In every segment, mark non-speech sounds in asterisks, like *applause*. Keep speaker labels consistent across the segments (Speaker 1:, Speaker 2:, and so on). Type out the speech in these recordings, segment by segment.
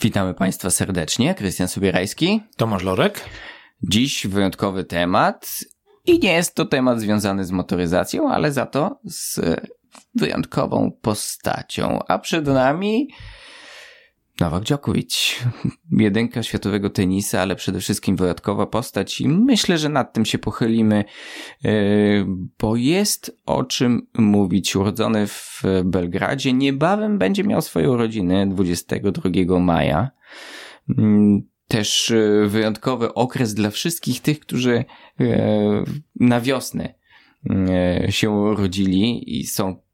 Speaker 1: Witamy Państwa serdecznie. Krystian Sobierajski.
Speaker 2: Tomasz Lorek.
Speaker 1: Dziś wyjątkowy temat i nie jest to temat związany z motoryzacją, ale za to z wyjątkową postacią. A przed nami Nowak Djokovic, jedynka światowego tenisa, ale przede wszystkim wyjątkowa postać i myślę, że nad tym się pochylimy, e, bo jest o czym mówić. Urodzony w Belgradzie, niebawem będzie miał swoje urodziny 22 maja. Mm, też e, wyjątkowy okres dla wszystkich tych, którzy e, na wiosnę się urodzili i są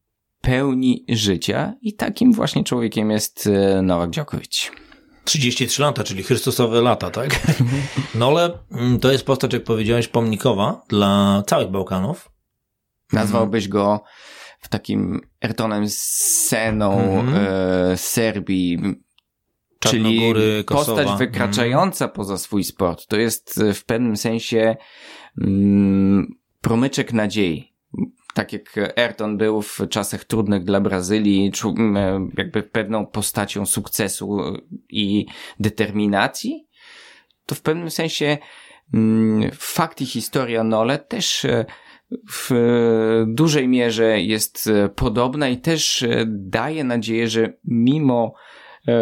Speaker 1: pełni życia i takim właśnie człowiekiem jest e, Nowak Djokovic.
Speaker 2: 33 lata, czyli Chrystusowe lata, tak? *laughs* No ale mm, to jest postać, jak powiedziałeś, pomnikowa dla całych Bałkanów.
Speaker 1: Nazwałbyś go w takim Ertonem Seną mm-hmm. e, Serbii, czyli postać wykraczająca mm. poza swój sport. To jest e, w pewnym sensie mm, promyczek nadziei tak jak Ayrton był w czasach trudnych dla Brazylii, jakby pewną postacią sukcesu i determinacji, to w pewnym sensie fakt i historia Nole też e, w dużej mierze jest e, podobna i też e, daje nadzieję, że mimo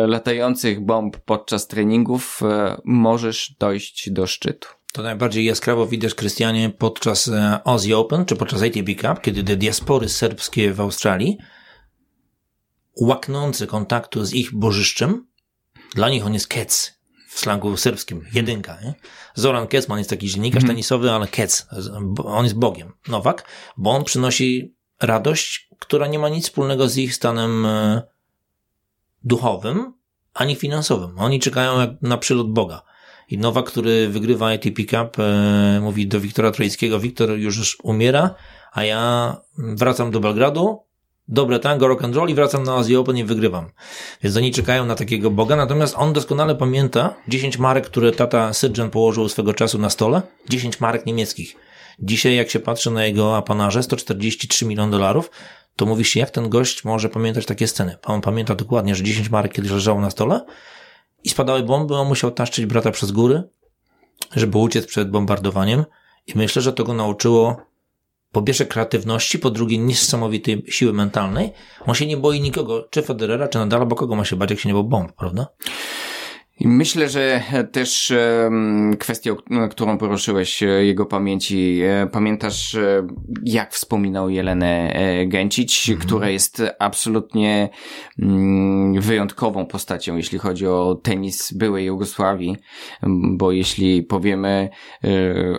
Speaker 1: latających bomb podczas treningów możesz dojść do szczytu.
Speaker 2: To najbardziej jaskrawo widać, Krystianie, podczas Aussie Open, czy podczas ATP Cup, kiedy te diaspory serbskie w Australii, łaknący kontaktu z ich bożyszczem, dla nich on jest kec, w slangu serbskim, jedynka. Nie? Zoran Kecman jest taki dziennikarz mm. tenisowy, ale kec, on jest Bogiem. Nowak, bo on przynosi radość, która nie ma nic wspólnego z ich stanem e, duchowym, ani finansowym. Oni czekają jak na przylot Boga. I Nowak, który wygrywa ATP Cup, e, mówi do Wiktora Trojeckiego, Wiktor już umiera, a ja wracam do Belgradu, dobre tango, rock and roll i wracam na Azję Open i wygrywam. Więc oni czekają na takiego Boga, natomiast on doskonale pamięta 10 marek, które tata Sydżan położył swego czasu na stole, 10 marek niemieckich. Dzisiaj, jak się patrzy na jego apanarze, 143 miliony dolarów, to mówi się, jak ten gość może pamiętać takie sceny. On pamięta dokładnie, że 10 marek kiedyś leżało na stole i spadały bomby, on musiał taszczyć brata przez góry, żeby uciec przed bombardowaniem i myślę, że to go nauczyło po pierwsze kreatywności, po drugie niesamowitej siły mentalnej. On się nie boi nikogo, czy Federera, czy Nadala, bo kogo ma się bać, jak się nie bał bomb, prawda?
Speaker 1: I myślę, że też kwestią, którą poruszyłeś, e, jego pamięci, e, pamiętasz, e, jak wspominał Jelenę Gęcić, mhm. która jest absolutnie mm, wyjątkową postacią, jeśli chodzi o tenis byłej Jugosławii, bo jeśli powiemy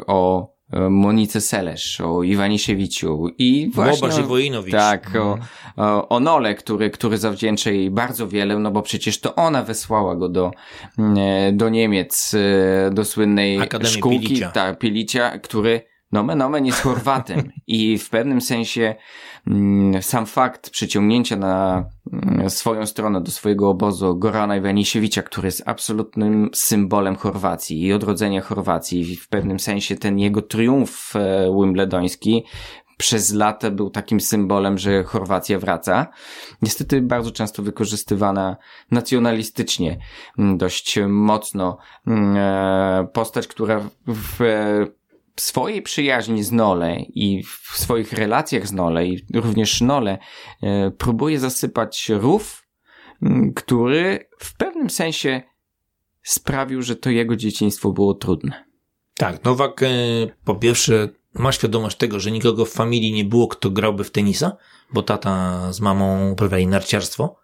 Speaker 1: o Monice Selesz, o Iwaniszewiciu i
Speaker 2: właśnie... Wojinowicz.
Speaker 1: Tak, o, mhm. o, o Nole, który, który zawdzięcza jej bardzo wiele, no bo przecież to ona wysłała go do, mm, do Niemiec, e, do słynnej
Speaker 2: Akademii
Speaker 1: szkółki,
Speaker 2: Pilicia.
Speaker 1: Tak, Pilicia, który nomen omen jest Chorwatem i w pewnym sensie mm, sam fakt przyciągnięcia na mm, swoją stronę do swojego obozu Gorana Iwanisiewicza, który jest absolutnym symbolem Chorwacji i odrodzenia Chorwacji. W pewnym sensie ten jego triumf e, wimbledoński przez lata był takim symbolem, że Chorwacja wraca. Niestety bardzo często wykorzystywana nacjonalistycznie mm, dość mocno e, postać, która w swojej przyjaźni z Nole i w swoich relacjach z Nole i również Nole e, próbuje zasypać rów, który w pewnym sensie sprawił, że to jego dzieciństwo było trudne.
Speaker 2: Tak, Nowak e, po pierwsze ma świadomość tego, że nikogo w familii nie było, kto grałby w tenisa, bo tata z mamą uprawiali narciarstwo.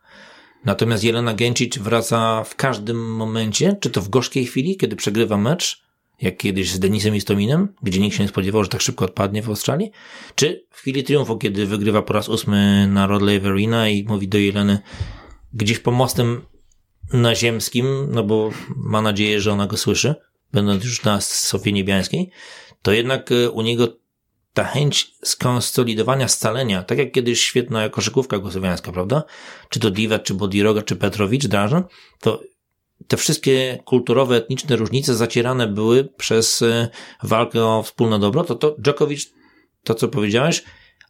Speaker 2: Natomiast Jelena Gęcic wraca w każdym momencie, czy to w gorzkiej chwili, kiedy przegrywa mecz, jak kiedyś z Denisem Istominem, gdzie nikt się nie spodziewał, że tak szybko odpadnie w Australii, czy w chwili triumfu, kiedy wygrywa po raz ósmy na Rod Laver Arena i mówi do Jeleny gdzieś po mostem naziemskim, no bo ma nadzieję, że ona go słyszy, będąc już na Sofii Niebiańskiej, to jednak e, u niego ta chęć skonsolidowania scalenia, tak jak kiedyś świetna koszykówka głosowiańska, prawda? Czy to Diva, czy Bodiroga, czy Petrowicz, Drażan, to te wszystkie kulturowe, etniczne różnice zacierane były przez e, walkę o wspólne dobro, to to Djokovic, to co powiedziałeś,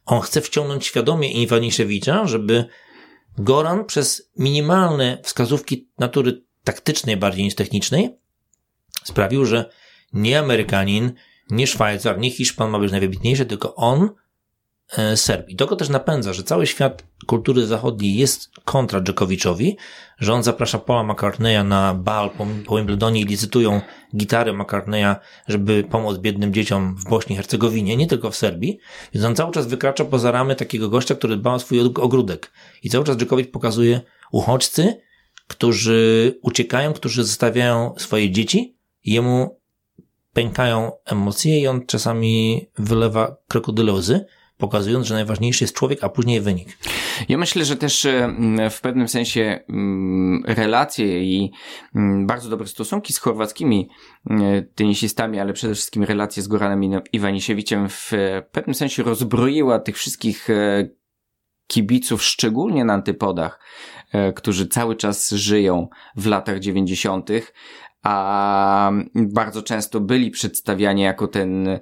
Speaker 2: on chce wciągnąć świadomie Iwaniszewicza, żeby Goran przez minimalne wskazówki natury taktycznej bardziej niż technicznej, sprawił, że nie Amerykanin, nie Szwajcar, nie Hiszpan ma być najwybitniejszy, tylko on, e, Serb. I to go też napędza, że cały świat kultury zachodniej jest kontra Dżokowiczowi, że on zaprasza Paula McCartneya na bal po, po Wimbledonie i licytują gitary McCartneya, żeby pomóc biednym dzieciom w Bośni i Hercegowinie, nie tylko w Serbii. Więc on cały czas wykracza poza ramy takiego gościa, który dba o swój ogródek. I cały czas Dżokowicz pokazuje uchodźcy, którzy uciekają, którzy zostawiają swoje dzieci, jemu pękają emocje i on czasami wylewa krokodyle łzy, pokazując, że najważniejszy jest człowiek, a później wynik.
Speaker 1: Ja myślę, że też e, w pewnym sensie relacje i bardzo dobre stosunki z chorwackimi e, tenisistami, ale przede wszystkim relacje z Goranem Iwanisiewiciem w pewnym sensie rozbroiła tych wszystkich e, kibiców, szczególnie na antypodach, którzy cały czas żyją w latach dziewięćdziesiątych, a bardzo często byli przedstawiani jako ten y,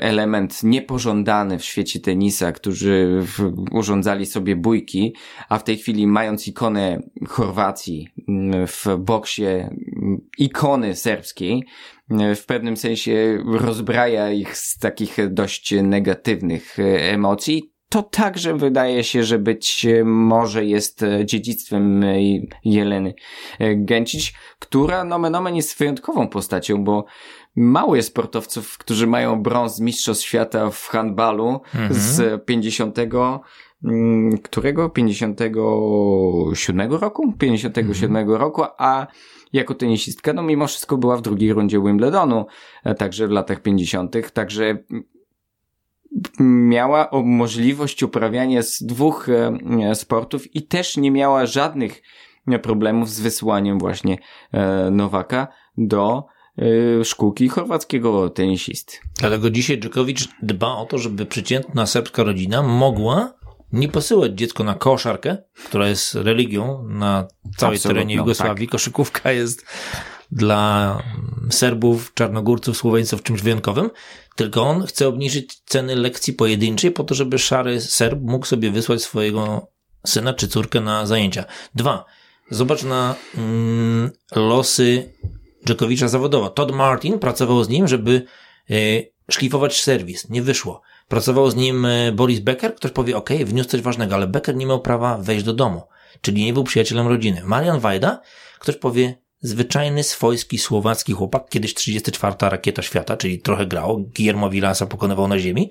Speaker 1: element niepożądany w świecie tenisa, którzy urządzali sobie bójki, a w tej chwili mając ikonę Chorwacji mm, w boksie, mm, ikony serbskiej, y, w pewnym sensie rozbraja ich z takich dość negatywnych y, emocji to także wydaje się, że być może jest dziedzictwem Jeleny Gęcić, która nomen omen jest wyjątkową postacią, bo mało jest sportowców, którzy mają brąz Mistrzostw Świata w handbalu mhm. z 50 mm, którego? 57 roku? 57 mhm. roku, a jako tenisistka, no mimo wszystko była w drugiej rundzie Wimbledonu, także w latach 50., także miała możliwość uprawiania z dwóch e, sportów i też nie miała żadnych problemów z wysłaniem właśnie e, Nowaka do e, szkółki chorwackiego tenisisty.
Speaker 2: Dlatego dzisiaj Dżokowicz dba o to, żeby przeciętna serbska rodzina mogła nie posyłać dziecko na koszarkę, która jest religią na całej Absolutno, terenie Jugosławii. Tak. Koszykówka jest dla Serbów, Czarnogórców, Słoweńców czymś wyjątkowym, tylko on chce obniżyć ceny lekcji pojedynczej po to, żeby szary Serb mógł sobie wysłać swojego syna czy córkę na zajęcia. Dwa, zobacz na mm, losy Dżokowicza zawodowo. Todd Martin pracował z nim, żeby y, szlifować serwis. Nie wyszło. Pracował z nim e, Boris Becker, ktoś powie, ok, wniósł coś ważnego, ale Becker nie miał prawa wejść do domu. Czyli nie był przyjacielem rodziny. Marian Wajda, ktoś powie, zwyczajny, swojski, słowacki chłopak, kiedyś 34. rakieta świata, czyli trochę grał, Guillermo Villasa pokonywał na ziemi.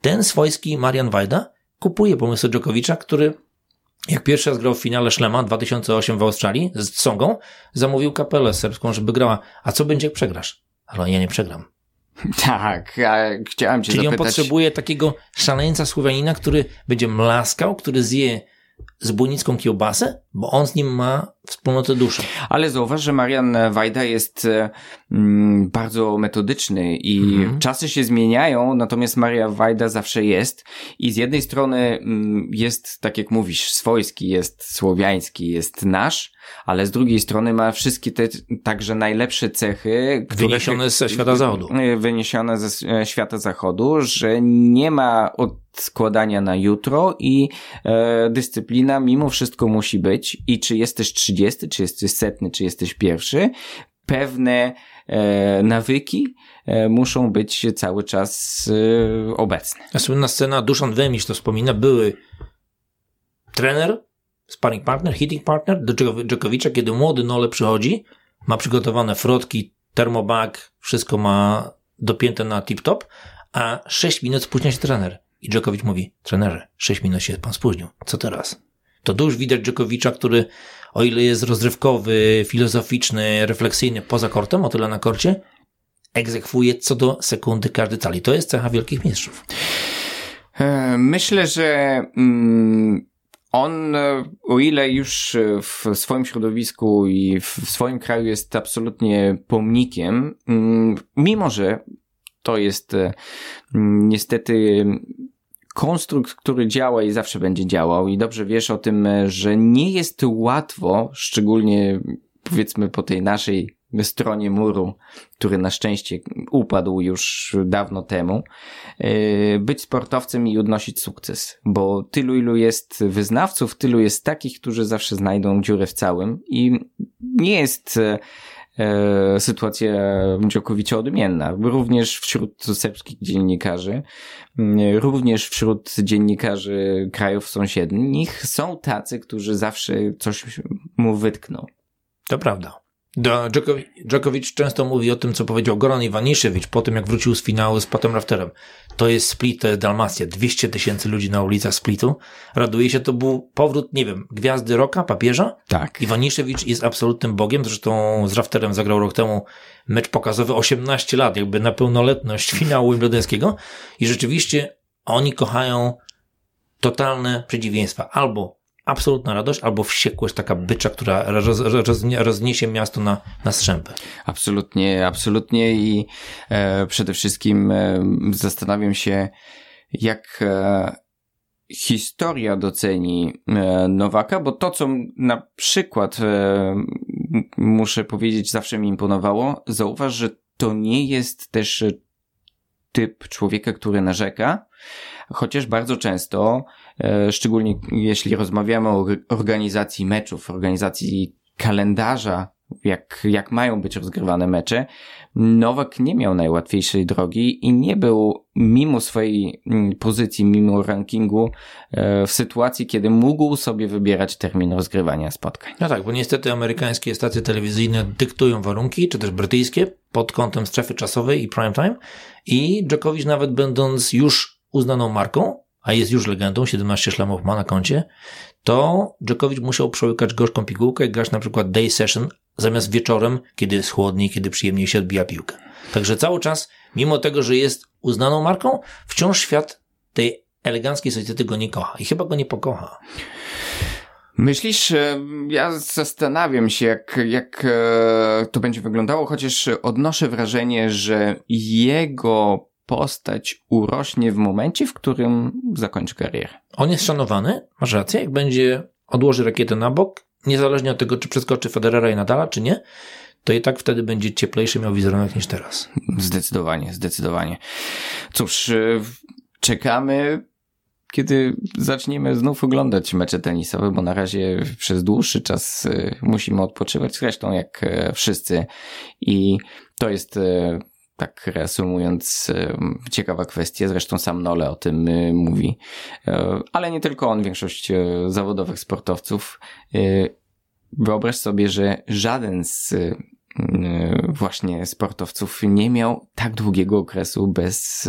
Speaker 2: Ten swojski Marian Wajda kupuje pomysł Dżokowicza, który jak pierwszy raz grał w finale Szlema 2008 w Australii z Songą, zamówił kapelę serbską, żeby grała. A co będzie, jak przegrasz? Ale ja nie przegram. *laughs*
Speaker 1: Tak, ja chciałem cię
Speaker 2: Czyli
Speaker 1: zapytać...
Speaker 2: on potrzebuje takiego szaleńca Słowenina, który będzie mlaskał, który zje z bójnicką kiełbasę, bo on z nim ma wspólnotę duszy.
Speaker 1: Ale zauważ, że Marian Wajda jest e, mm, bardzo metodyczny i mm. czasy się zmieniają, natomiast Maria Wajda zawsze jest i z jednej strony mm, jest, tak jak mówisz, swojski, jest słowiański, jest nasz, ale z drugiej strony ma wszystkie te także najlepsze cechy,
Speaker 2: wyniesione ze świata zachodu.
Speaker 1: E, wyniesione ze e, świata zachodu, że nie ma odkładania na jutro i e, dyscyplina mimo wszystko musi być i czy jesteś 30, czy jesteś setny, czy jesteś pierwszy, pewne e, nawyki e, muszą być cały czas e, obecne.
Speaker 2: A słynna scena, Duszan Wemisz to wspomina, były trener, sparring partner, hitting partner do Dżokowicza, kiedy młody Nole przychodzi, ma przygotowane frotki, termobag, wszystko ma dopięte na tip-top, a 6 minut spóźnia się trener. I Dżokowicz mówi, trenerze, 6 minut się pan spóźnił, co teraz? To tu już widać Dżokowicza, który o ile jest rozrywkowy, filozoficzny, refleksyjny poza kortem, o tyle na korcie, egzekwuje co do sekundy każdy cal. I to jest cecha wielkich mistrzów.
Speaker 1: E, myślę, że mm, on, e, o ile już w swoim środowisku i w swoim kraju jest absolutnie pomnikiem, mm, mimo że to jest e, niestety konstrukt, który działa i zawsze będzie działał i dobrze wiesz o tym, że nie jest łatwo, szczególnie powiedzmy po tej naszej stronie muru, który na szczęście upadł już dawno temu, e, być sportowcem i odnosić sukces, bo tylu ilu jest wyznawców, tylu jest takich, którzy zawsze znajdą dziurę w całym i nie jest e, sytuacja Dżokowicza odmienna. Również wśród serbskich dziennikarzy, również wśród dziennikarzy krajów sąsiednich są tacy, którzy zawsze coś mu wytkną.
Speaker 2: To prawda. Djokovic często mówi o tym, co powiedział Goran Ivaniszewicz po tym, jak wrócił z finału z Patem Rafterem. To jest Split, to jest Dalmacja. 200 tysięcy ludzi na ulicach Splitu. Raduje się, to był powrót, nie wiem, gwiazdy roka, papieża?
Speaker 1: Tak.
Speaker 2: Ivaniszewicz jest absolutnym bogiem. Zresztą z Rafterem zagrał rok temu mecz pokazowy 18 lat, jakby na pełnoletność finału Wimbledońskiego. I rzeczywiście oni kochają totalne przeciwieństwa. Albo absolutna radość albo wściekłość, taka bycza, która roz, roz, rozniesie miasto na, na strzępy.
Speaker 1: Absolutnie, absolutnie i e, przede wszystkim e, zastanawiam się, jak e, historia doceni e, Nowaka, bo to, co na przykład e, muszę powiedzieć, zawsze mi imponowało, zauważ, że to nie jest też typ człowieka, który narzeka, chociaż bardzo często, e, szczególnie jeśli rozmawiamy o organizacji meczów, organizacji kalendarza, jak, jak mają być rozgrywane mecze, Nowak nie miał najłatwiejszej drogi i nie był mimo swojej mm, pozycji, mimo rankingu e, w sytuacji, kiedy mógł sobie wybierać termin rozgrywania spotkań.
Speaker 2: No tak, bo niestety amerykańskie stacje telewizyjne dyktują warunki, czy też brytyjskie, pod kątem strefy czasowej i prime time i Djokovic nawet będąc już uznaną marką, a jest już legendą, 17 szlamów ma na koncie, to Djokovic musiał przełykać gorzką pigułkę grać na przykład day session zamiast wieczorem, kiedy jest chłodniej, kiedy przyjemniej się odbija piłkę. Także cały czas, mimo tego, że jest uznaną marką, wciąż świat tej eleganckiej socjety go nie kocha i chyba go nie pokocha.
Speaker 1: Myślisz, ja zastanawiam się, jak, jak e, to będzie wyglądało, chociaż odnoszę wrażenie, że jego postać urośnie w momencie, w którym zakończy karierę.
Speaker 2: On jest szanowany, masz rację, jak będzie odłoży rakietę na bok, niezależnie od tego, czy przeskoczy Federera i Nadala, czy nie, to i tak wtedy będzie cieplejszy miał wizerunek niż teraz.
Speaker 1: Zdecydowanie, zdecydowanie. Cóż, y, czekamy, kiedy zaczniemy znów oglądać mecze tenisowe, bo na razie przez dłuższy czas y, musimy odpoczywać, zresztą jak y, wszyscy. I to jest tak reasumując, ciekawa kwestia, zresztą sam Nole o tym y, mówi, e, ale nie tylko on, większość e, zawodowych sportowców. E, wyobraź sobie, że żaden z właśnie sportowców nie miał tak długiego okresu bez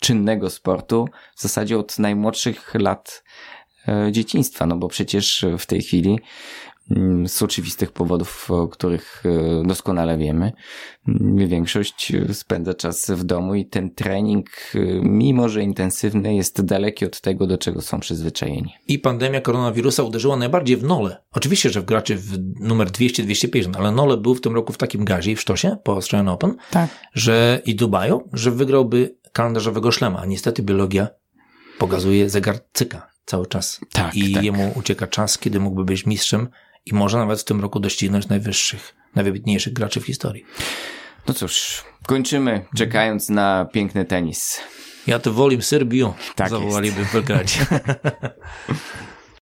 Speaker 1: czynnego sportu, w zasadzie od najmłodszych lat dzieciństwa, no bo przecież w tej chwili z oczywistych powodów, o których e, doskonale wiemy. Mm, większość spędza czas w domu i ten trening, e, mimo że intensywny, jest daleki od tego, do czego są przyzwyczajeni.
Speaker 2: I pandemia koronawirusa uderzyła najbardziej w Nole. Oczywiście, że w graczy w numer 200-250, ale Nole był w tym roku w takim gazie i w sztosie po Australian Open,
Speaker 1: tak.
Speaker 2: że i Dubaju, że wygrałby kalendarzowego szlema, a niestety biologia pokazuje zegar cyka cały czas.
Speaker 1: Tak,
Speaker 2: I
Speaker 1: tak.
Speaker 2: jemu ucieka czas, kiedy mógłby być mistrzem i może nawet w tym roku doścignąć najwyższych, najwybitniejszych graczy w historii.
Speaker 1: No cóż, kończymy czekając na piękny tenis.
Speaker 2: Ja to wolim Serbią,
Speaker 1: tak
Speaker 2: zawołaliby w Belgradzie. *laughs*